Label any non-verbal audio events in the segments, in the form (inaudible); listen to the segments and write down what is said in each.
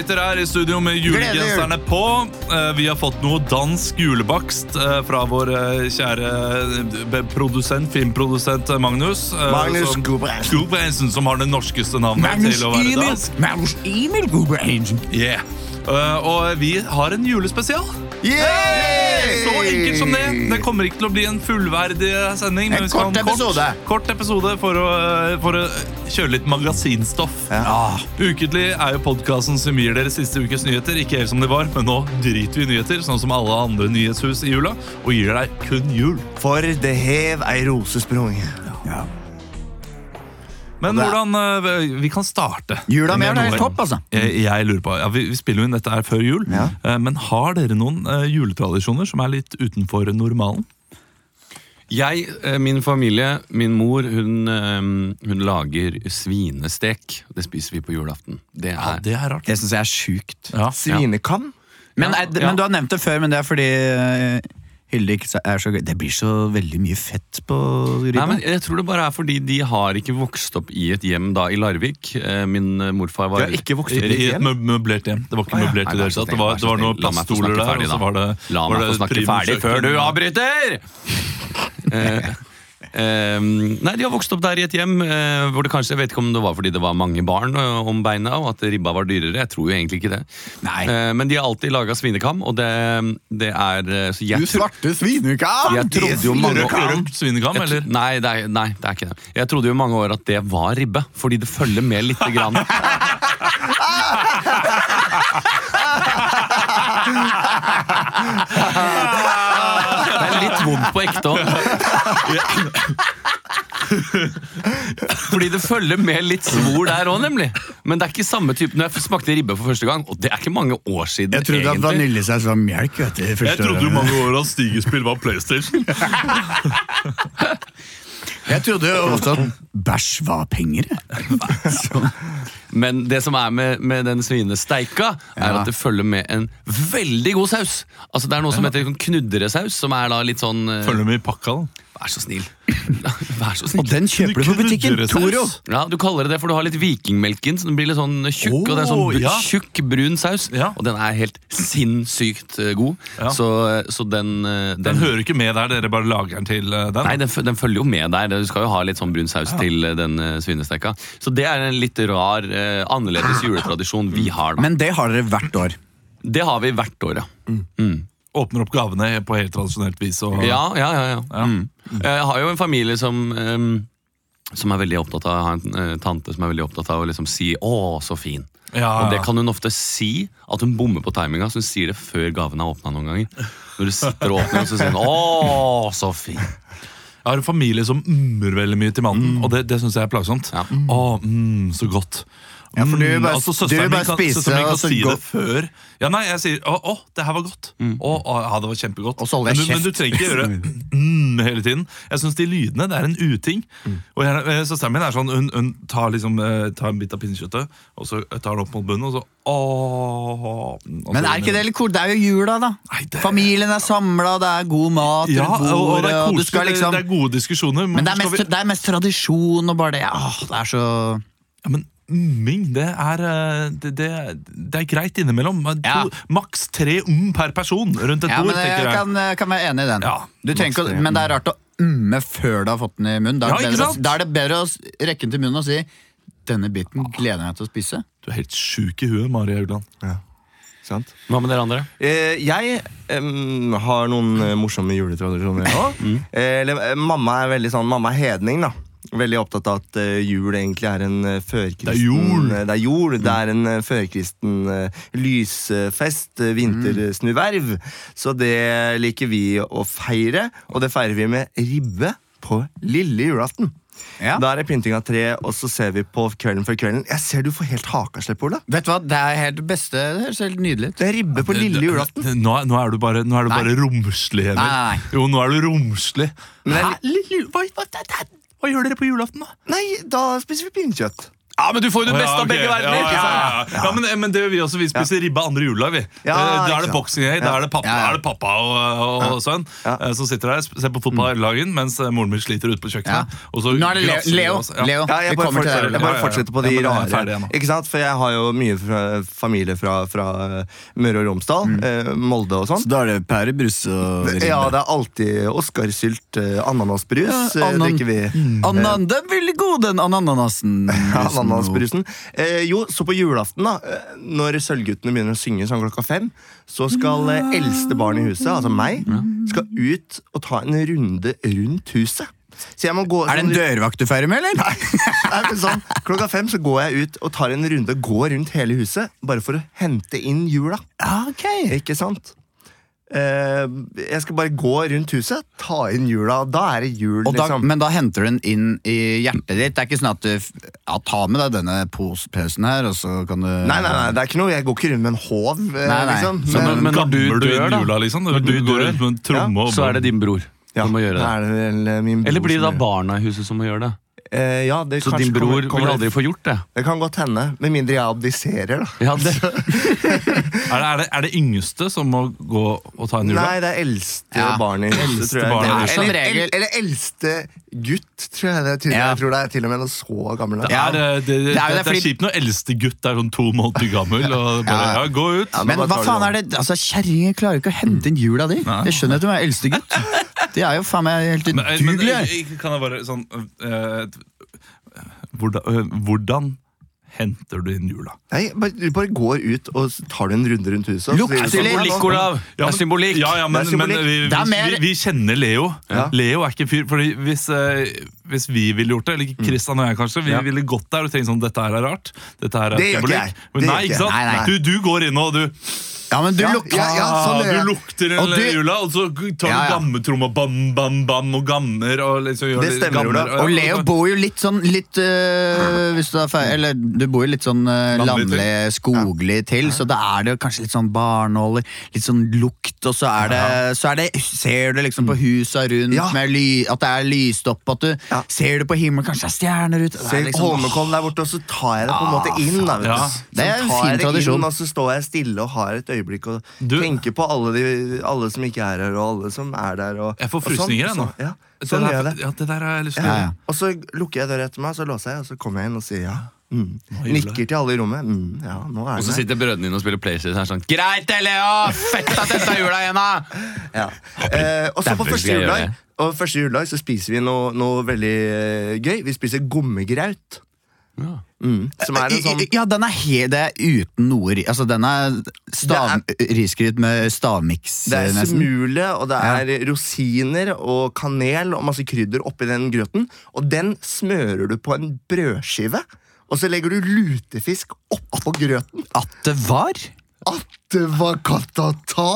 sitter her i studio med julegenserne på. Eh, Vi har fått noe dansk julebakst eh, fra vår eh, kjære produsent, filmprodusent Magnus. Magnus. Gulbrandsen, som har det norskeste navnet til å være dansk. Magnus Emil Gulbrandsen. Yeah. Og vi har en julespesial. Så enkelt som det. Det kommer ikke til å bli en fullverdig sending. men En vi skal ha kort episode. Kort, episode for å, for å kjøre litt magasinstoff. Ja. Ukentlig er jo podkasten som gir dere siste ukes nyheter. Ikke helt som de var, men nå driter vi i nyheter, sånn som alle andre nyhetshus i jula, og gir deg kun jul. For det hev ei rosesprong Men Og er- hvordan eh, Vi kan starte. Jula mi er Med helt topp, altså. Jeg, jeg lurer på, ja, vi, vi spiller jo inn dette her før jul, Ja. eh, men har dere noen eh, juletradisjoner som er litt utenfor normalen? Jeg, min familie, min mor, hun, hun lager svinestek. Det spiser vi på julaften. Det Ja, er, det er rart. Det syns jeg er sjukt. Ja. Svinekam? Men, Ja, ja. men du har nevnt det før, men det er fordi Hilde ikke er så gøy. Det blir så veldig mye fett på Nei, men Jeg tror det bare er fordi de har ikke vokst opp i et hjem da i Larvik. Eh, Min eh, morfar var har ikke vokst opp i et hjem? møblert hjem. Det var ikke ah, ja. møblert i det hele tatt. Det var, det var noen plaststoler der, ferdig, og så var det La var meg det få snakke ferdig før du avbryter! (laughs) Eh, eh, nei, De har vokst opp der i et hjem eh, hvor det kanskje, jeg vet ikke om det var fordi det var mange barn eh, om beina, og at ribba var dyrere. Jeg tror jo egentlig ikke det. Nei. Eh, men de har alltid laga svinekam, og det, det er så jeg, Du svarte svinekam! jeg trodde jo mange år svinekam, eller? nei, det er, nei, det er ikke det. Jeg trodde jo mange år at det var ribbe, fordi det følger med lite grann. (laughs) Litt vondt på ekte òg. Fordi det følger med litt svor der òg, nemlig. Men det er ikke samme type når jeg smakte ribbe for første gang. Og det er ikke mange år siden. Jeg trodde at egentlig. vaniljesaus var melk. vet du, Jeg trodde jo mange år at stigespill var PlayStation. (laughs) Jeg trodde jo også at bæsj var penger. Men det som er med, med den svinesteika, er Ja. at det følger med en veldig god saus. Altså Det er noe som heter sånn knudresaus, som er da litt sånn eh, Følger med i pakka, da. Vær så snill. (laughs) Vær så snill. Og den kjøper du på butikken. Toro. Ja, Du kaller det det, for du har litt vikingmelken, så den blir litt sånn tjukk. og det er sånn ja. tjukk, brun saus. Ja. Og den er helt sinnssykt eh, god. Ja. Så, så den, den, Den hører ikke med der, dere bare lager den til eh, den. Nei, den, den følger jo med der. Du skal jo ha litt sånn brun saus til eh, den eh, svinesteka. Så det er en litt rar, eh, annerledes juletradisjon vi har. da. Men det har dere hvert år. Det har vi hvert år, ja. Mm. Åpner opp gavene på helt tradisjonelt vis. Og, Ja, ja, ja. ja. Ja. Mm. Jeg har jo en familie som um, som er veldig opptatt av Jeg har en eh, tante som er veldig opptatt av å liksom si 'å, så fin'. Ja, Og det kan hun ofte si, at hun bommer på timinga. Så hun sier det før gaven er åpna noen ganger. Når du sitter og åpner, så sier hun 'å, så fin'. Jeg har en familie som ummer veldig mye til mannen, og det, det syns jeg er plagsomt. Ja. Å, mm, så godt. Ja, for du vil Mm, bare- altså, du vil bare kan, spise, søsteren min kan og så si gå- det før. Ja, nei, jeg sier å, å det her var godt. Å, å, ja, det var kjempegodt. Og så holder men, jeg du, men du kjeft. trenger ikke gjøre (laughs) mm, hele tiden. Jeg syns de lydene det er en uting. Og jeg, eh, Søsteren min er sånn, hun, hun tar, liksom, eh, tar en bit av pinnekjøttet, og så tar den opp mot bunnen, og så å, og Men er ikke det litt kort? Det er jo jula, da. Nei, det- Familien er samla, det er god mat ja, rundt og, og bordet. det er og du koselig, skal liksom det er gode diskusjoner. Men det er, mest, vi- det er mest tradisjon og bare det. Åh, det er så Ja, men umming, det er, eh, det, det, det er greit innimellom. Ja. To, maks tre um per person rundt et Ja, bord, men jeg tenker jeg. kan, jeg kan være enig i den. Ja, ikke, men det er rart å umme før du har fått den i munnen. Da er, Ja, det bedre, da er det bedre å rekke den til munnen og si denne biten gleder jeg meg til å spise. Du er helt sjuk i huet, Mari Haugland. Sant? Hva med dere andre? Eh, jeg um, har noen eh, morsomme juletradisjoner (laughs) òg. Eh, eh, mamma er veldig sånn Mamma er hedning, da. Veldig opptatt av at eh, jul egentlig er en uh, førkristen Det er jul. eh, Det er jul, det er en førkristen eh, lysfest, vintersnuverv. Så det liker vi å feire, og det feirer vi med ribbe på lille julaften. Ja. Da er det pynting av tre, og så ser vi på Kvelden før kvelden. Jeg ser du får helt hakaslepp, Ola. Vet du hva, Det er helt beste. Det høres helt nydelig ut. Det er ribbe på lille julaften. (laughs) Nå, er- nå er du bare, nå er du bare romslig, Emil. Nei, nei, nei. Jo, nå er du romslig. Men Hæ? Lille- Hva, hva, hva, hva gjør dere på julaften, da? Nei, da spiser vi pinnekjøtt. Ja, men du får jo det Ja, beste av begge verdener! Ja, ja, ja, ja. men, men det gjør vi også. Vi spiser ribbe andre juledag. vi. Ja, Eh, da er det boksing day, da er det pappa, Ja, ja. er det pappa og, og, og sønn Ja. eh, som sitter der ser på fotball hele dagen, mens eh, moren min sliter ute på Ja. kjøkkenet. Og så Nå er det Leo. vi Leo. oss. Ja. Leo. Ja, jeg Vi bare, kommer til fortsetter, det. jeg bare Ja, ja, ja. fortsetter på de Ja, men jeg er rare. nå. Ikke sant? For jeg har jo mye fra, familie fra, fra eh, Møre og Romsdal, eh, Molde og sånn. Så da er det pærebrus og ribbe. Ja, det er alltid Oscarsylt, eh, ananasbrus Ja, eh, anan- drikker vi. Anan, den er veldig god, den ananasen. Ja, Ananasbrusen. Eh, jo, så på julaften, da, eh, når Sølvguttene begynner å synge sånn klokka fem, så skal eh, eldste barn i huset, altså meg, skal ut og ta en runde rundt huset. Så jeg må gå Er det en sånn- dørvakt du feirer med, eller? Nei, Nei sånn, klokka fem så går jeg ut og tar en runde, går rundt hele huset, bare for å hente inn jula. Okay. Ikke sant? Eh, jeg skal bare gå rundt huset, ta inn jula, da er det jul, Og da, liksom. men da henter du den inn i hjertet ditt. Det er ikke sånn at du ja, Ta med deg denne pospausen her, og så kan du Nei, nei, nei, det er ikke noe, jeg går ikke rundt med en håv, eh, Nei, nei. liksom. Så men- men når du dør, da? jula, liksom? Når du går rundt med en tromme og Så er det din bror ja, som må gjøre det. er det eh, bror Eller blir det da barna i huset som må gjøre det? Eh, ja, det Så din bror kommer- kommer- vil aldri få gjort det? Det kan godt hende, med mindre jeg abdiserer, da. (laughs) Ja, det. (laughs) Er det, er, det, er det yngste som må gå og ta en jula? Nei, det er eldste Ja. barn i huset, tror jeg. barnet i eller, eller, eller eldste gutt, tror jeg det. Ja. Jeg tror det er til og med noe så gammel. Det er, eh, det, det, det, Det er det, det er kjipt når eldste gutt er sånn to måneder gammel og bare Ja. ja, gå ut. Ja, Men hva faen er det? Altså, Kjerringer klarer ikke å hente inn jula di. Nei. Jeg skjønner at du er eldste gutt. (laughs) Det er jo faen meg helt Men, eh, men udugelig. eh, kan jeg bare sånn eh, hvordan, eh, hvordan henter du inn jula? Nei, bare, du bare går ut og tar du en runde rundt huset. Lukter sier du sånn, litt, «Ja, Symbolikk, Olav! Det er symbolikk. Ja, ja, men, er men vi, er vi, vi, vi kjenner Leo. Ja. Leo er ikke fyr fordi hvis, eh, hvis vi ville gjort det, eller ikke Kristian og jeg kanskje, vi Ja. ville gått der og tenkt sånn Dette her er rart. Dette her er Det gjør ikke symbolikk. jeg. Men Det nei, ikke ikke sant? Nei, nei. Du, du går inn og du Ja, men du Ja, lukter ja, ja, sånn ah. Du lukter en du- jula, og så tar du Ja, ja. gammetromma bam, bam, bam, og gammer og liksom gjør Det stemmer, gammer, Ola. Og Leo bor jo litt sånn litt øh, Hvis du er feil Eller du bor jo litt sånn øh, Landlig skoglig til, så da er det jo kanskje litt sånn barnåler, litt sånn lukt, og så er det, så er det Ser du liksom på husa rundt Ja. med ly, at det er lyst opp, at du Ja. ser du på himmelen, kanskje det er stjerner ute. Ser Se er liksom, Holmenkollen der borte, og så tar jeg det på en måte inn. Da, vet du. Det er en fin tradisjon. Inn, og så står jeg stille og har et øyeblikk og Du- tenke på alle, de, alle som ikke er her, og alle som er der. Og, Jeg får og sånn. frysninger, jeg nå. Så- Ja, sånn gjør jeg det. Ja, det der har jeg lyst til Ja. ja. Og så lukker jeg døra etter meg, så låser jeg, og så kommer jeg inn og sier ja. Mm. Er. Nikker til alle i rommet. Mm, ja, nå er Og så sitter brødrene dine og spiller PlayStation her sånn Greit det, Leo! Fett at dette er jula igjen, da! (laughs) Ja. Eh, og så på første juledag. Og første juledag så spiser vi noe, noe veldig eh, gøy. Vi spiser gommegraut. Ja. Mm. Som er en sånn Ja, den er, he, det er uten noe ri- Altså, den er, stav, risgryt med stavmiks, Det er nesten. smule, og det er rosiner og kanel og masse krydder oppi den grøten. Og den smører du på en brødskive, og så legger du lutefisk oppå grøten. At det var? At det var katata!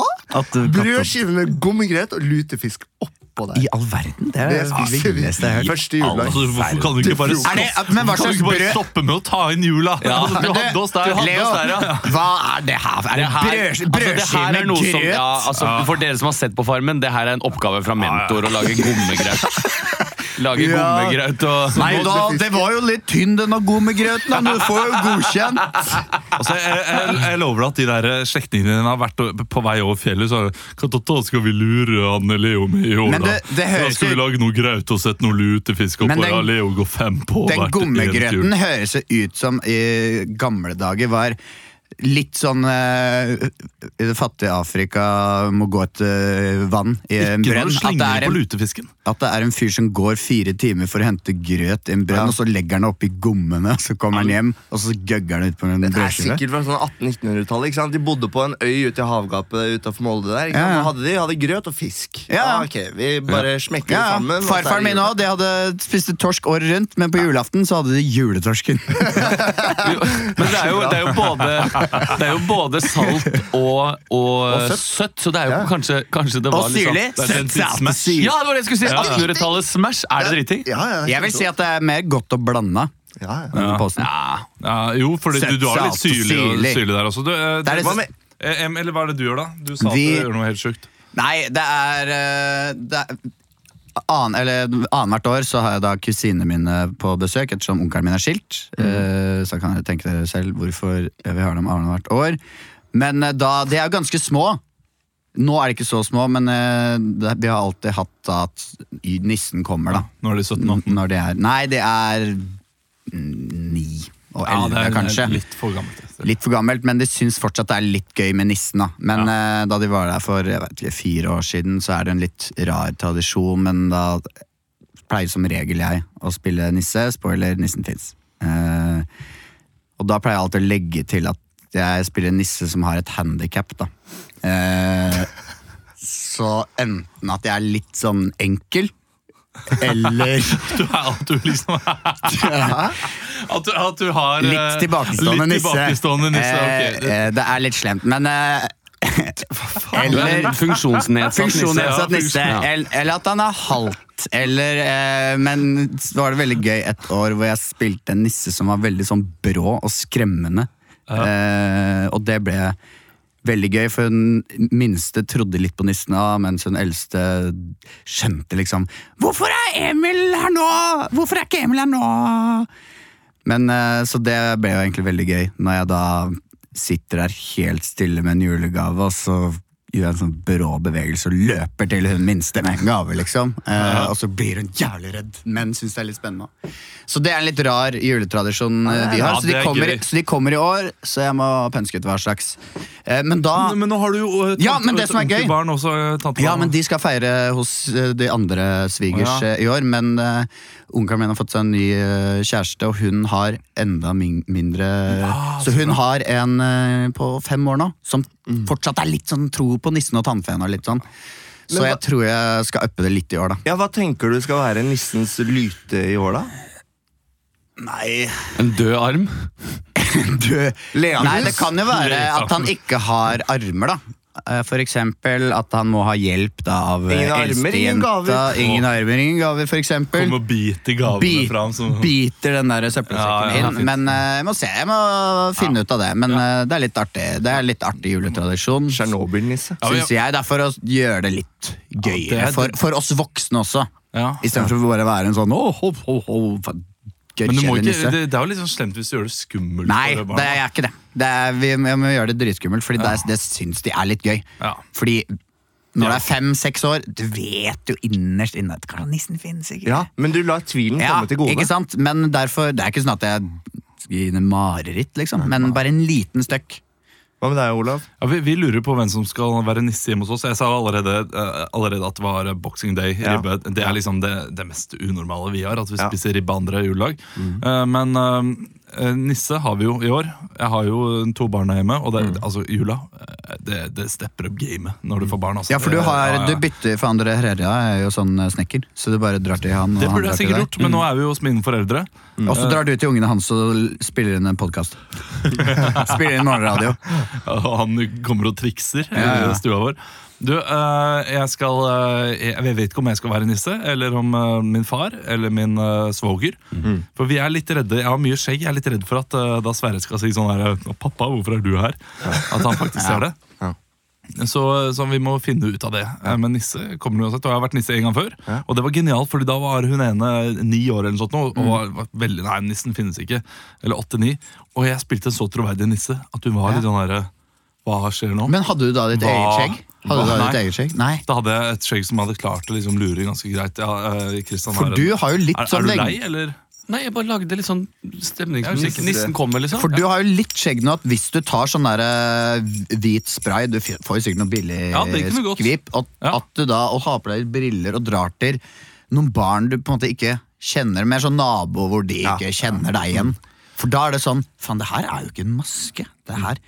Brødskive med gummigrøt og lutefisk oppå der. I all verden? Det er Det villeste jeg har hørt. første. Altså, hvorfor kan du ikke bare, Er det- stoppe, men hva kan du slags ikke bare stoppe med å ta inn jula? Ja, Altså, (laughs) du hadde oss der. du hadde Leo, oss der, ja. hva er det her? Er det brødskive altså, brødskive er med grøt? som, ja, altså, For dere som har sett på Farmen, det her er en oppgave fra mentor å lage gommegraut. (laughs) Lage Ja. gommegrøt og Nei da, det var jo litt tynn denne og god med grøten, da, men du får jo godkjent. (laughs) Altså, jeg, jeg, jeg lover deg at de der slektningene dine har vært på vei over fjellet. Så Katata, skal vi lure han Leo med i år, da? Da skal vi lage noe graut og sette noe lutefisk oppå. Ja, Leo går fem på Den gommegrøten høres ut som i gamle dager var litt sånn uh, I det fattige Afrika må gå etter vann i en Ikke brønn. At det, er en, lutefisken. at det er en fyr som går fire timer for å hente grøt i en brønn, Ja. og så legger han det oppi gommene, så kommer han hjem, og så gøgger han ut på en Det er brødskive. sikkert fra sånn 1800-1900-tallet. ikke sant? De bodde på en øy ute i havgapet utenfor Molde. der, ikke sant? Ja, ja. Hadde de? hadde grøt og fisk. Ja, Ah, ok, Vi bare smekker Ja, sammen. Farfaren min òg, de hadde spiste torsk året rundt, men på julaften så hadde de juletorsken. (laughs) Men det er jo, det er jo, både, (laughs) (laughs) det er jo både salt og, og, søtt. søtt. så det er jo Ja. kanskje, kanskje det var Og litt sånn- syrlig. er den Søtt, smash. syrlig. Ja, det var det jeg skulle si! 1800-tallet Smash. Er det dritting? Ja, ja, Jeg vil si at det er mer godt å blande. ja, ja. Ja. Ja, jo, for du, du har litt syrlig, og syrlig. syrlig der også. Du, eh, Det det hva med- eh, em, eller hva er det du gjør, da? Du sa Vi- at du gjør noe helt sjukt. Nei, det er, eh, det er Annethvert år så har jeg da kusinene mine på besøk, ettersom onkelen min er skilt. Eh, så kan dere tenke dere selv hvorfor vi har dem annethvert år. Men eh, da, de er jo ganske små. Nå er de ikke så små, men uh, det, vi har alltid hatt at nissen kommer, da. Nå er de 17-18. Når de er Nei, det er mm, ni og Ja, elleve, det er kanskje. litt for gammelt. Litt for gammelt, men de syns fortsatt det er litt gøy med nissen. da Men eh, da de var der for jeg vet ikke, fire år siden, så er det en litt rar tradisjon. Men da pleier som regel jeg å spille nisse. Spoiler, nissen fins. Uh, og da pleier jeg alltid å legge til at jeg spiller nisse som har et handikap. Eh, (laughs) så enten at jeg er litt sånn enkel, eller (laughs) Du er at du liksom ja, At du, at du har eh, Litt tilbakestående litt nisse. tilbakestående nisse. Okay. eh, det er litt slemt, men eh, er Eller funksjonsnedsatt nisse. funksjonsnedsatt Ja, nisse. Ja. Eller, at han er halvt. Eller, eh, men så var det veldig gøy et år hvor jeg spilte en nisse som var veldig sånn brå og skremmende. Eh, og det ble veldig gøy, for hun minste trodde litt på nissene, mens hun eldste skjønte liksom Hvorfor er Emil her nå?! Hvorfor er ikke Emil her nå?! Men eh, Så det ble jo egentlig veldig gøy, når jeg da sitter der helt stille med en julegave, og så gjør en sånn brå bevegelse og løper til hun minste med en gave, liksom. Eh, og så blir hun jævlig redd, men syns det er litt spennende. Så det er en litt rar juletradisjon eh, de har. Ja, så, de er kommer, gøy. så de kommer i år, så jeg må pønske ut hver slags. Eh, men da Men nå har du jo eh, Ja, tante- men det som er gøy- også. eh, tantebarn. ja, men de skal feire hos eh, de andre svigers Ja. eh, i år. Men uh, onkelen min har fått seg en ny eh, kjæreste, og hun har enda min mindre Så hun har en eh, på fem år nå, som fortsatt er litt sånn tro på nissen og tannfeen og litt sånn. Så hva- jeg tror jeg skal uppe det litt i år, da. Ja, Hva tenker du skal være nissens lyte i år, da? Nei En død arm. (laughs) død Nei, det kan jo være at han ikke har armer, da. Eh, eksempel at han må ha hjelp da av eh, eldstejenta. Ingen armer, ingen gaver, eksempel. Kommer og biter gavene Bit, fram. Som, biter den der søppelsekken Ja, ja, inn. Men uh, jeg må se, jeg må finne ut av det. Men uh, det er litt artig Det er litt artig juletradisjon, Tsjernobyl-nisse. Ja, syns jeg. Det er for å gjøre det litt gøyere. er- for, for oss voksne også. ja. Istedenfor å bare være en sånn oh, oh, ho, ikke, det, det er jo litt sånn slemt hvis du gjør det skummelt. Nei, for barna. det er ikke det. det er, vi, vi må gjøre det dritskummelt, Fordi det, er- det syns de er litt gøy. Ja. Fordi når Ja. du er fem-seks år, du vet jo innerst inne at kanskje nissen finnes. ikke Ja, men du lar tvilen Ja, komme til gode. ikke sant? Men derfor, det er ikke sånn at jeg gir gi henne mareritt, liksom. Men bare en liten støkk. Hva med deg, Olav? Ja, vi, vi lurer på hvem som skal være nisse hjemme hos oss. Jeg sa allerede, eh, allerede at det var eh, boxing day. Ja. Ribbe. Det er liksom det, det mest unormale vi har, at vi spiser ribbe andre juledag. Eh, men nisse har vi jo i år. Jeg har jo to barn hjemme, og det, altså jula eh, det, det stepper opp gamet når du får barn. Altså. Ja, for du, har, du bytter for Andre Herrera er jo sånn eh, snekker, så du bare drar til han. Det burde jeg sikkert gjort, men nå er vi jo hos mine foreldre. Og så drar du til ungene hans og spiller inn en podkast. (laughs) spiller inn morgenradio. Og han kommer og trikser Ja, ja. i stua vår. Du, eh, jeg skal eh, Jeg vet ikke om jeg skal være nisse, eller om eh, min far eller min svoger. svoger. For vi er litt redde. Jeg har mye skjegg. Jeg er litt redd for at da Sverre skal si sånn her 'Pappa, hvorfor er du her?' At han faktisk ser det. Ja. Så, så vi må finne ut av det. Ja. Men nisse kommer uansett. Og jeg har vært nisse en gang før. Ja. Og det var genialt, Fordi da var hun ene ni år eller noe sånt. Og var, var veldig, nei, nissen finnes ikke. Eller åtte-ni. Og jeg spilte en så troverdig nisse at hun var litt sånn herre Hva skjer nå? Men hadde du da ditt eget skjegg? Hadde du ditt eget skjegg? Nei. Da hadde jeg et skjegg som hadde klart å liksom lure ganske greit. Ja, eh, For du har jo litt er, sånn er du lei, eller? Nei, jeg bare lagde litt sånn stemningsmusikk. Nissen kommer, liksom. For du har jo litt skjegg nå at hvis du tar sånn der eh, hvit spray Du får jo sikkert noe billig Ja, skvip. At, Ja. At du da og har på deg briller og drar til noen barn du på en måte ikke kjenner, mer sånn nabo hvor de Ja. ikke kjenner deg igjen. For da er det sånn Faen, det her er jo ikke en maske. Det her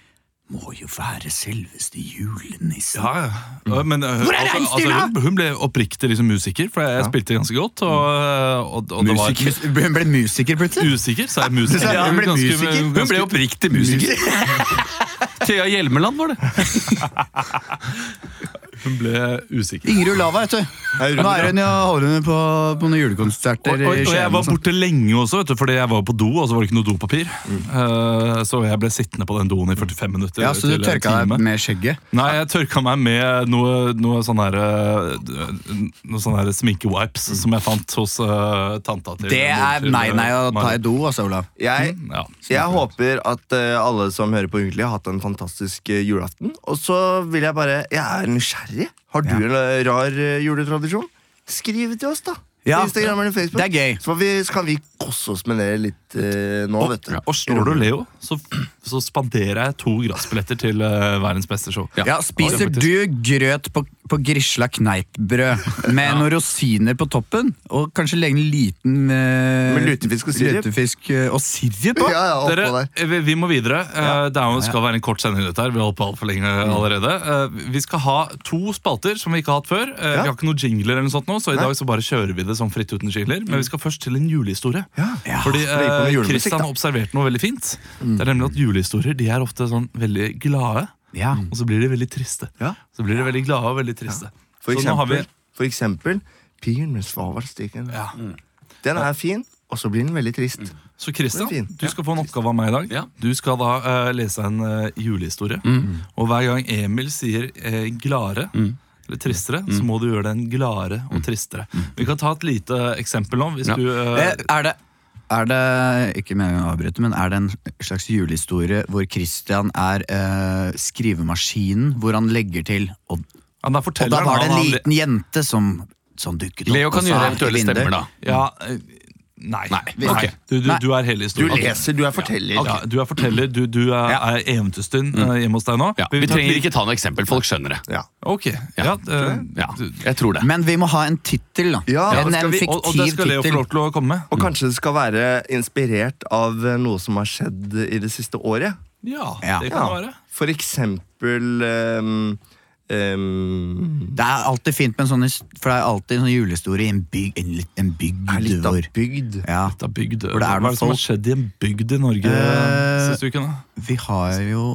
må jo være selveste julenissen. Ja, ja. Ja, Men, eh, Hvor er altså, altså, hun, ble oppriktig liksom, musiker, for jeg spilte ganske godt. Og, eh, og, og det var Hun ble musiker plutselig? Usikker, sa jeg musiker. Ja, hun ble ganske- musiker? Hun ble oppriktig musiker. (laughs) Thea Hjelmeland var det. Hun ble usikker. Ingrid Olava, vet du. Nå er hun jo holder hun på, på noen julekonserter Og, og, og jeg var sånn. borte lenge også, vet du, fordi jeg var på do, og så var det ikke noe dopapir. Eh, så jeg ble sittende på den doen i 45 minutter. Ja, Så du til en tørka time. deg med skjegget? Nei, jeg tørka meg med noe, noe sånn her eh, Noe sånn her sminkewipes som jeg fant hos eh, tanta til Det er til, nei, nei å ta i do, altså, Olav. Jeg, Ja. jeg håper at eh, alle som hører på Ukentlig, har hatt en fantastisk eh, julaften. Og så vil jeg bare Jeg er nysgjerrig. Har du en eh, rar eh, juletradisjon? Skriv til oss, da. Ja. Instagram eller Facebook. Det er gøy. Så, vi, så kan vi kosse oss med det litt uh, nå, vet du. Og slår du Leo, så, så spanderer jeg to grassbilletter til uh, verdens beste show. Ja, Spiser du grøt på, på Grisla kneippbrød med noen rosiner på toppen? Og kanskje legge en liten eh, Med lutefisk og sirup? lutefisk, eh, og sirup på? Ja, ja, Dere, der. vi, vi må videre. Eh, Det er jo, skal være en kort sending. dette her Vi har holdt på altfor lenge allerede. Eh, Vi skal ha to spalter som vi ikke har hatt før. Vi har ikke noen jingler, eller noe sånt nå, så i Nei. dag så bare kjører vi det som fritt uten jingler. Men vi skal først til en julehistorie. Ja. Fordi eh, Christian har observerte noe veldig fint. Det er nemlig at julehistorier de er ofte sånn veldig glade, Ja. og så blir de veldig triste. Ja. Så blir de veldig glade og veldig triste. For så nå har vi eksempel, for eksempel Piren med svavelstikken. ja. Den er fin, og så blir den veldig trist. Så Det er fint. du skal få en oppgave av meg i dag. Ja. Du skal da uh, lese en uh, julehistorie. Og hver gang Emil sier glare, gladere eller tristere, så må du gjøre den gladere og tristere. Vi kan ta et lite eksempel nå. Hvis Ja. du, eh, Eh, Er det er det, ikke med å avbryte, men er det en slags julehistorie hvor Christian er eh, skrivemaskinen, hvor han legger til Og, ja, da og da var det en liten jente som, som dukket opp. Leo kan gjøre eventuelle stemmer, da. Ja, nei. Nei, Okay. Du, du, du er hele Du leser, du er forteller. Ja, du er forteller, du, du er, Ja. er eventyrstund mm. hjemme hos deg nå. Ja, Vi, vi trenger ikke ta noe eksempel, folk skjønner det. Ja. Ok, ja, eh, Ja, jeg tror det. Men vi må ha en tittel, da. Ja, en, en vi- og, og det fiktiv skal Leo få lov til å komme med. Og kanskje det skal være inspirert av eh, noe som har skjedd i det siste året. Ja, Ja. det kan det være. For eksempel ehm, ehm, Det er alltid fint med en sånn For det er alltid en sånn julehistorie i en, bygd. en, en bygd er litt av bygd. ja, Litt av bygd. Hvor det er Hva er det som har skjedd i en bygd i Norge uh, siste uken? da? Vi har jo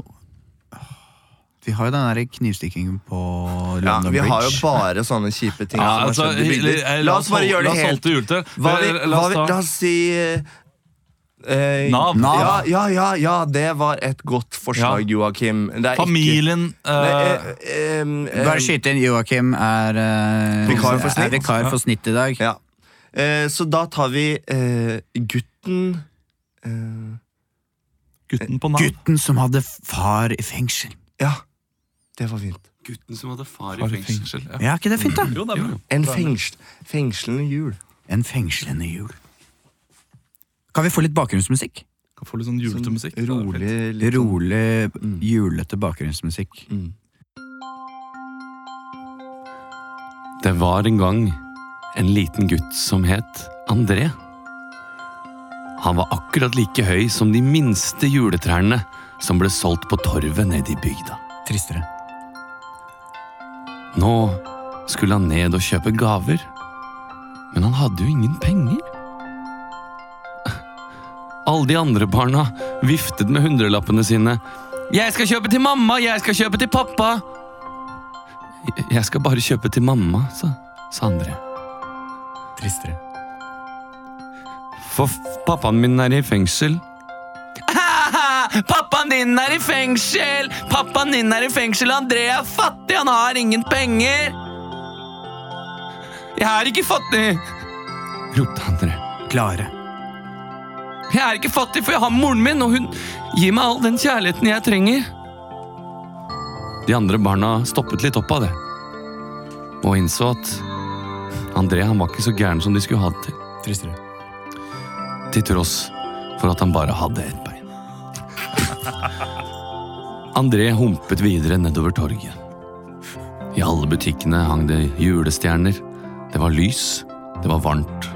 Vi har jo den der knivstikkingen på Ja, Bridge. vi har jo bare sånne kjipe ting Ja, som altså, har skjedd i bygder. eh, La oss bare gjøre det helt Eh, La oss la oss si eh, Nav. Ja, ja, ja, ja, det var et godt forslag, Joakim. Det er ikke- Familien Nei, eh, eh, Bare skyte inn. Joakim er, eh, Vikar for er snitt. vikar for snitt i dag. Ja. Eh, så da tar vi eh, gutten eh, Gutten på Nav. Gutten som hadde far i fengsel. Ja, det var fint. Gutten som hadde far far i fengsel. Ja. Ja, ikke det fint, da? Jo, det er. En fengsl, fengslende jul. En fengslende jul. Kan vi få litt bakgrunnsmusikk? Kan få litt sånn julete musikk. Det er Rolig, litt sånn- Rolig, sånn. julete bakgrunnsmusikk. Mm. Det var en gang en liten gutt som het André. Han var akkurat like høy som de minste juletrærne som ble solgt på torvet nede i bygda. Tristere. Nå skulle han ned og kjøpe gaver, men han hadde jo ingen penger. Alle de andre barna viftet med hundrelappene sine. Jeg skal kjøpe til mamma, jeg skal kjøpe til pappa. Jeg skal bare kjøpe til mamma, sa, sa. Tristere. For pappaen min er i fengsel. (laughs) Pappaen din er i fengsel! Pappaen din er i fengsel, André er fattig, han har ingen penger! Jeg er ikke fattig! ropte André. Klare. Jeg er ikke fattig, for jeg har moren min, og hun gir meg all den kjærligheten jeg trenger. De andre barna stoppet litt opp av det, og innså at André han var ikke så gæren som de skulle ha det til. Tristere. til tross for at han bare hadde ett bein. André humpet videre nedover torget. I alle butikkene hang det julestjerner. Det var lys, det var varmt.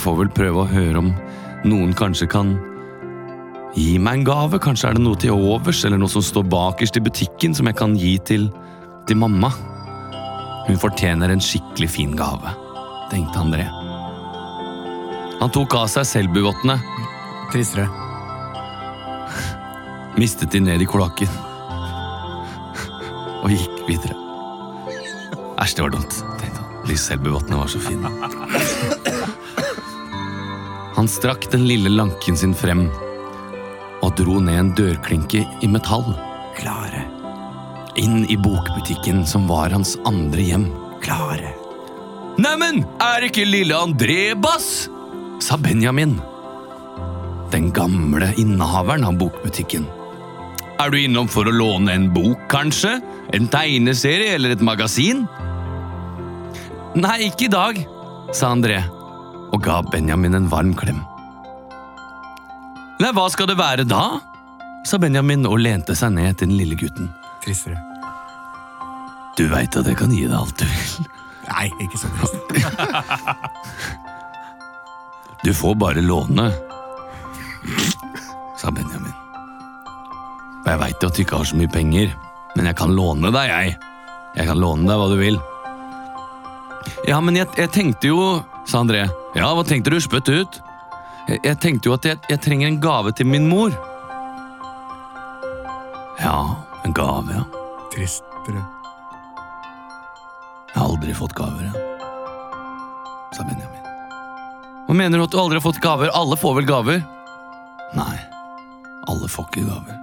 Jeg får vel prøve å høre om noen kanskje kan gi meg en gave. Kanskje er det noe til overs, eller noe som står bakerst i butikken som jeg kan gi til, til mamma. Hun fortjener en skikkelig fin gave, tenkte André. Han tok av seg selbuvottene. Tristere. mistet de ned i kloakken. og gikk videre. Æsj, det var dumt. tenkte han. De selbuvottene var så fine. Han strakk den lille lanken sin frem og dro ned en dørklinke i metall. Klare. Inn i bokbutikken som var hans andre hjem. Klare. Neimen, er ikke lille André Bass? sa Benjamin. Den gamle innehaveren av bokbutikken. Er du innom for å låne en bok, kanskje? En tegneserie eller et magasin? Nei, ikke i dag, sa André og ga Benjamin en varm klem. Nei, hva skal det være da? sa Benjamin og lente seg ned til den lille gutten. Tristere. Du veit at jeg kan gi deg alt du vil. Nei, ikke så trist. (laughs) Du får bare låne, sa Benjamin. Og jeg veit jo at du ikke har så mye penger, men jeg kan låne deg, jeg. Jeg kan låne deg hva du vil. Ja, men jeg, jeg tenkte jo, sa André. Ja, hva tenkte du? Spytt ut. Jeg, jeg tenkte jo at jeg, jeg trenger en gave til min mor. Ja, en gave, ja. Tristere. Jeg har aldri fått gaver, jeg. Sa Benjamin. Hva mener du at du aldri har fått gaver? Alle får vel gaver? Nei, alle får ikke gaver.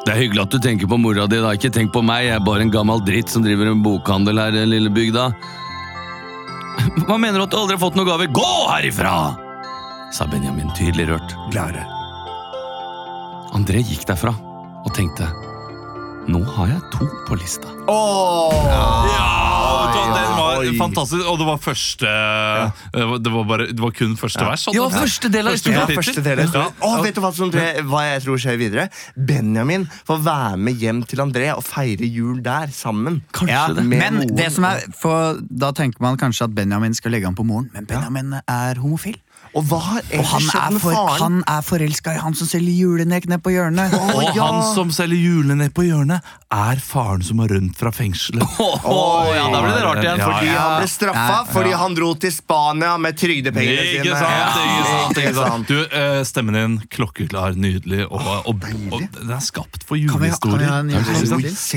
Det er hyggelig at du tenker på mora di, da. Ikke tenk på meg, jeg er bare en gammel dritt som driver en bokhandel her i lille bygda. Hva mener du at du aldri har fått noen gave? Gå herifra! sa Benjamin tydelig rørt. Klare. André gikk derfra og tenkte nå har jeg to på lista. Ja, Oi. fantastisk, og det var første det, var, det, var bare, det var kun første vers. sånn. Ja, første del av Ja, første del. Ja. Å, vet du hva, som tre, hva jeg tror skjer videre? Benjamin får være med hjem til André og feire jul der sammen. Kanskje Ja, det. Men det som er, for da tenker man kanskje at Benjamin skal legge an på moren, men Benjamin er homofil. Og hva har ellers han skjedd med for, faren? han er forelska i han som selger julenek ned på hjørnet. Og ja. han som selger julenek på hjørnet, er faren som har rømt fra fengselet. Åh, ja, da ble det rart igjen. Ja, Fordi ja. han ble straffa Ja, fordi han dro til Spania med trygdepengene sine. Ikke sant, ikke sant, ikke sant. Du, eh, Stemmen din klokkeklar, nydelig, og, og, og den er skapt for julehistorier.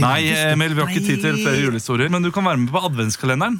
Nei, Emil, vi har ikke tid til flere julehistorier, men du kan være med på adventskalenderen.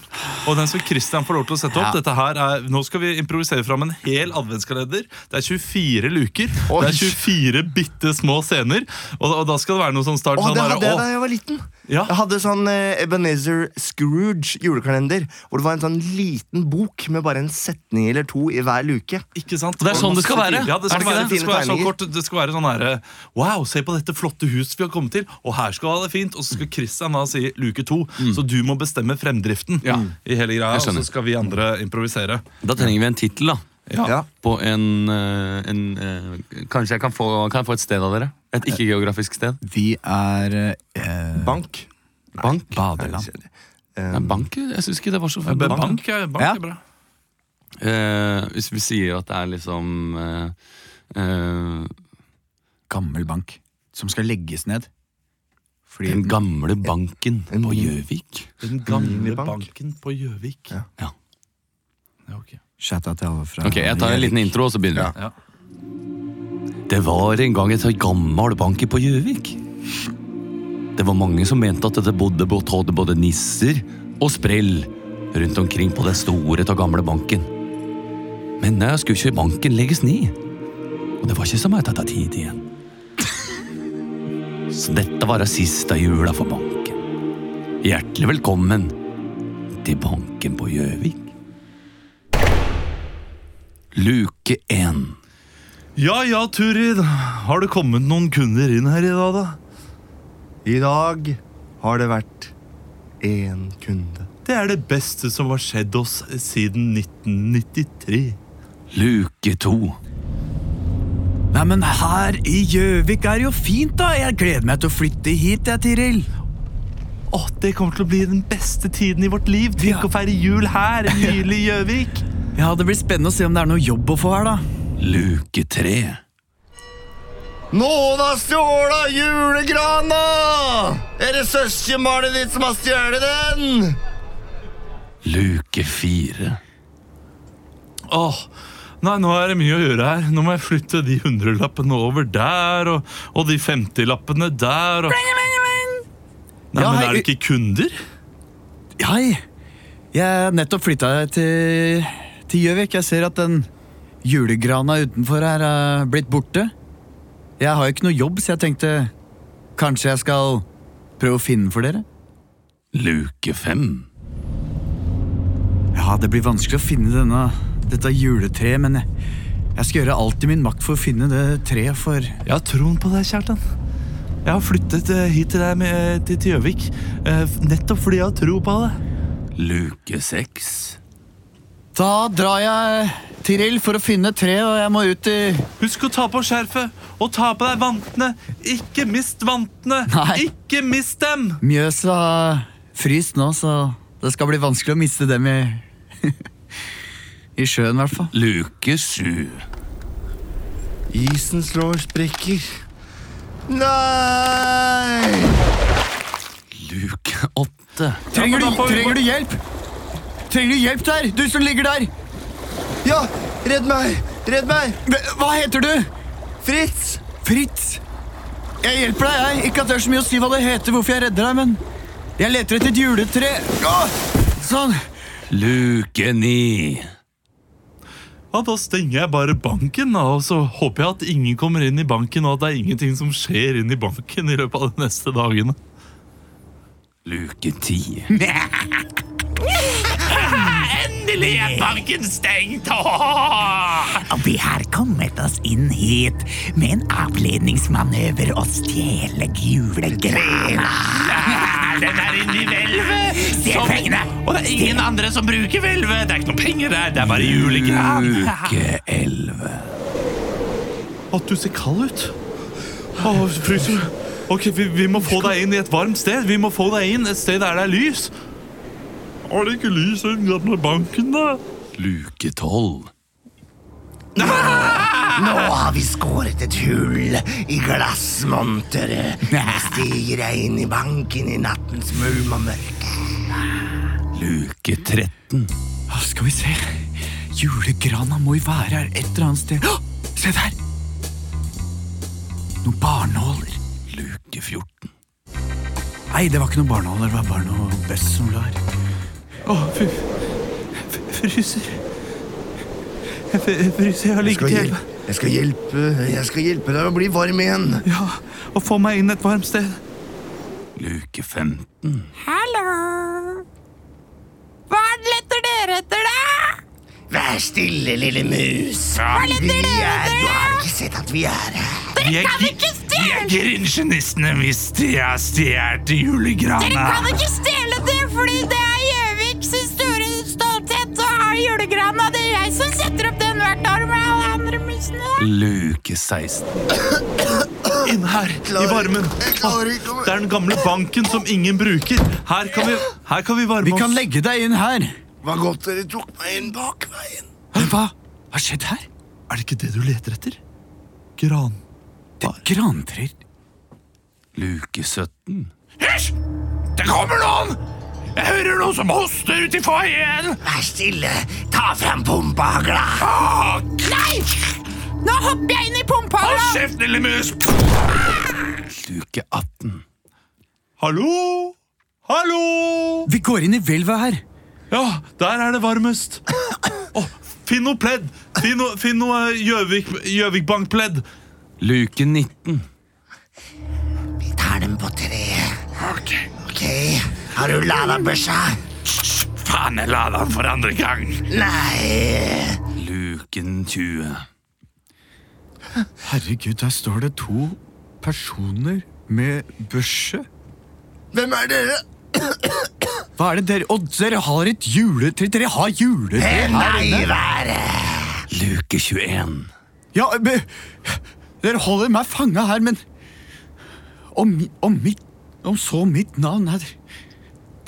Og den skal Christian få lov til å sette opp. Dette her er, nå skal vi improvisere fram en hel adventskalender. Det er 24 luker. Oi. Det er 24 bitte små scener. Og, og da skal det være noe sånn start Åh, sånn det der, hadde jeg da jeg var liten. Ja. Jeg hadde sånn eh, Ebenezer Scrooge julekalender. Hvor det var en sånn liten bok med bare en setning eller to i hver luke. Ikke sant? Det er sånn det skal være. Ja, det skal det være, det? det skal være sånn kort Det skal være sånn herre Wow, se på dette flotte huset vi har kommet til, og her skal vi ha det fint. Og så skal Christian da si luke to, så du må bestemme fremdriften Ja. i hele greia. Og så skal vi andre improvisere. Da trenger vi en tittel, da. Ja. Ja. På en, eh, en eh, Kanskje jeg kan få, kan jeg få et sted av dere? Et ikke-geografisk sted? Vi er eh, Bank. Bank? badeland. Eh, Nei, bank? Jeg syns ikke det var så fint. bank, er, bank Ja. er bra. Eh, hvis vi sier at det er liksom eh, eh, Gammel bank som skal legges ned. Fordi Den gamle banken En- på Gjøvik. Den gamle banken på Gjøvik. Ja. Ja. Ja, ok. Shout-out til alle fra Ok, Jeg tar en liten intro, og så begynner vi. Ja. Det var en gang et gammel bank på Gjøvik. Det var mange som mente at det bodde både både nisser og sprell rundt omkring på den store og gamle banken. Men jeg skulle ikke banken legges ned. Og det var ikke så mye tatt av tid igjen. Så dette var det siste jula for banken. Hjertelig velkommen til banken på Gjøvik. Luke 1. ja ja, Turid. Har det kommet noen kunder inn her i dag, da? I dag har det vært én kunde. Det er det beste som har skjedd oss siden 1993. Luke 2. Nei, men her i Gjøvik er det jo fint, da! Jeg gleder meg til å flytte hit, jeg, Tiril. Åh, Det kommer til å bli den beste tiden i vårt liv. Tenk Ja. å feire jul her i nylig Gjøvik. Ja, Det blir spennende å se om det er noe jobb å få her, da. Luke 3. Noen har stjålet julegrana! Er det søskenbarnet ditt som har stjålet den? Luke 4. Åh, nei, nå er det mye å gjøre her. Nå må jeg flytte de hundrelappene over der, og, og de femtilappene der. Og... Nei, Ja, men hei. Er det ikke kunder? Hei! Jeg har nettopp flytta til til Gjøvik. Jeg ser at den julegrana utenfor her er blitt borte. Jeg har jo ikke noe jobb, så jeg tenkte kanskje jeg skal prøve å finne den for dere. Luke fem. Ja, det blir vanskelig å finne denne, dette juletreet, men jeg, jeg skal gjøre alt i min makt for å finne det treet, for Jeg har troen på deg, Kjartan. Jeg har flyttet eh, hit til deg med, til til Gjøvik eh, nettopp fordi jeg har tro på det. Luke seks. Da drar jeg Tiril for å finne tre, og jeg må ut i Husk å ta på skjerfet og ta på deg vantene. Ikke mist vantene! Nei. Ikke mist dem! Mjøsa fryst nå, så det skal bli vanskelig å miste dem i (laughs) I sjøen, i hvert fall. Luke sju. Isen slår sprekker. Nei! Luke åtte. Trenger Ja, du, trenger du hjelp? Trenger du hjelp der? Du som ligger der! Ja, redd meg! Redd meg! Hva- heter du? Fritz! Fritz. Jeg hjelper deg, jeg. Ikke at det er så mye å si hva det heter, hvorfor jeg redder deg, men jeg leter etter et juletre. Åh! Sånn. Luke ni. Ja, Da stenger jeg bare banken, da, og så håper jeg at ingen kommer inn i banken, og at det er ingenting som skjer inn i banken i løpet av de neste dagene. Luke ti. (laughs) Endelig er banken stengt! Og vi har kommet oss inn hit med en avledningsmanøver og stjele julegrana. Den er inni hvelvet! Se pengene! Og det er ingen andre som bruker hvelvet! Det er ikke noe penger der, det er bare julegran. Uke elleve. At du ser kald ut. Å, fryser. Ok, vi, vi må få deg inn i et varmt sted. Vi må få deg inn et sted der det er lys. Er det ikke lys i den gamle banken, da? Luke tolv. Nå har vi skåret et hull i glassmonteret. (laughs) Stiger jeg inn i banken i nattens mulm og mørke. Luke 13. Ah, Skal vi se. Julegrana må jo være her et eller annet sted. Se der! Noen barnåler. Luke 14. Nei, det var ikke noen barnåler, det var bare noe best som lå her. Å, fy f- Fryser. Jeg fryser. Jeg har ligget i hjelpe, jeg skal hjelpe Jeg skal hjelpe deg å bli varm igjen. Ja, og få meg inn et varmt sted. Luke 15. Hallo? Hva letter dere etter, da? Vær stille, lille mus. leter Vi dere er, etter, du har ikke sett at vi er her. Er, kan ikke stjele! vi er grinsjenistene hvis de har stjålet Dere kan ikke stjele det, fordi det er julegrana. Det er jeg som setter opp den hvert år med alle andre musene. Luke 16. Inn her, i varmen. Å Det er den gamle banken som ingen bruker. Her kan vi, her kan vi varme Vi kan legge deg inn her. Hva godt dere tok meg inn bakveien. Hva hva har skjedd her? Er det ikke det du leter etter? Gran. Det grantrær. Luke 17. Hysj! Det kommer noen! Jeg hører noen som hoster uti i foajeen. Vær stille. Ta fram pumpehagla. Nei! Nå hopper jeg inn i Hold pumpehalla. kjeft, lille mus! Luke 18. Hallo? Hallo? Vi går inn i hvelvet her. Ja, der er det varmest. Oh, finn noe pledd. Finn noe, finn noe Gjøvik, Gjøvikbank-pledd. Luke 19. Vi tar dem på treet. Ok. Har du lada børsa? Faen, jeg la den for andre gang. Nei. Luken 20. Herregud, der står det to personer med børse. Hvem er dere? Hva er det dere Og dere har et juletre. Dere har juletre her Nei, inne. været. Luke 21. Ja, men, dere holder meg fanga her, men om, om, mitt, om så mitt navn er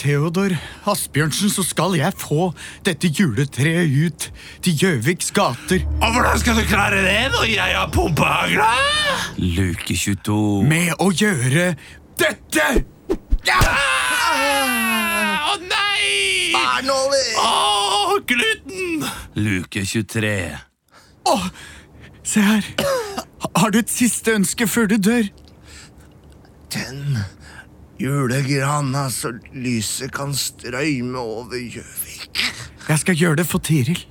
Theodor Asbjørnsen, så skal jeg få dette juletreet ut til Gjøviks gater Og hvordan skal du klare det når jeg har pumpehagla? Luke 22. med å gjøre dette! Å nei! Barnåler! Å, gluten! Luke 23. Å, se her. Har du et siste ønske før du dør? Tenn julegrana så lyset kan strøyme over Gjøvik. Jeg skal gjøre det for Tiril.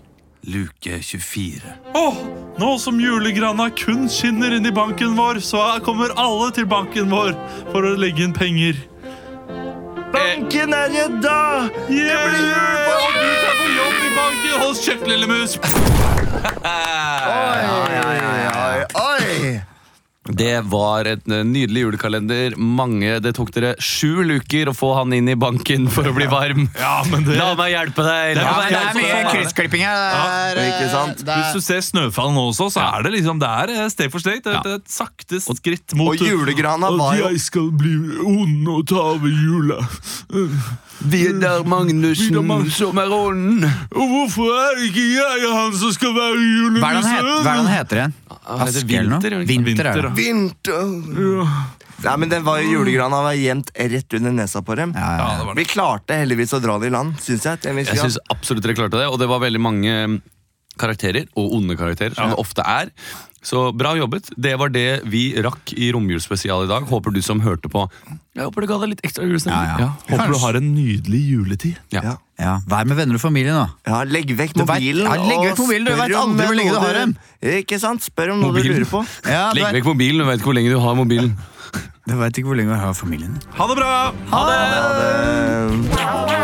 Luke 24. Åh, nå som julegrana kun skinner inn i banken vår, så kommer alle til banken vår for å legge inn penger. Banken er redda! Det blir jul på og du skal få jobb i banken hos Kjeft Lille Mus. Oi, oi, oi, oi. Det var et eh, nydelig julekalender. Mange, Det tok dere sju luker å få han inn i banken for å bli varm. (laughs) Ja, men det... La meg hjelpe deg! Ja, meg Det er mye kryssklipping her. Det er, ikke sant? det Hvis du ser Snøfall nå også, så er det liksom Det er sted steg for steg. Det er et sakte skritt mot Og julegrana var jo skal bli ond og ta over jula. Vidar Magnussen, som er ond. Og hvorfor er ikke jeg han som skal være hva er det han julenisse? hva er det han heter igjen? Han heter det? Vinter? Vinter, er det. vinter. Nei, men den var jo julegrana var gjemt rett under nesa på dem. Ja, ja, Ja, ja. det var det. Vi klarte heldigvis å dra det i land, syns jeg. Jeg syns absolutt dere klarte det, og det var veldig mange karakterer, og onde karakterer, som det ofte er. Så bra jobbet. Det var det vi rakk i romjulsspesial i dag. Håper du som hørte på Jeg håper det ga deg litt ekstra julestemning. Ja, ja. Håper du har en nydelig juletid. Ja. Ja. Ja, Vær med venner og familie, nå. Ja, Legg vekk mobilen. vet- mobilen. ja, legg vekk mobilen, du vet aldri hvor lenge du har dem. Ikke sant? Spør om noe du lurer på. Ja, du Legg vekk mobilen, du vet ikke hvor lenge du har mobilen. Du veit ikke hvor lenge du har familien. Ha det bra! Eh,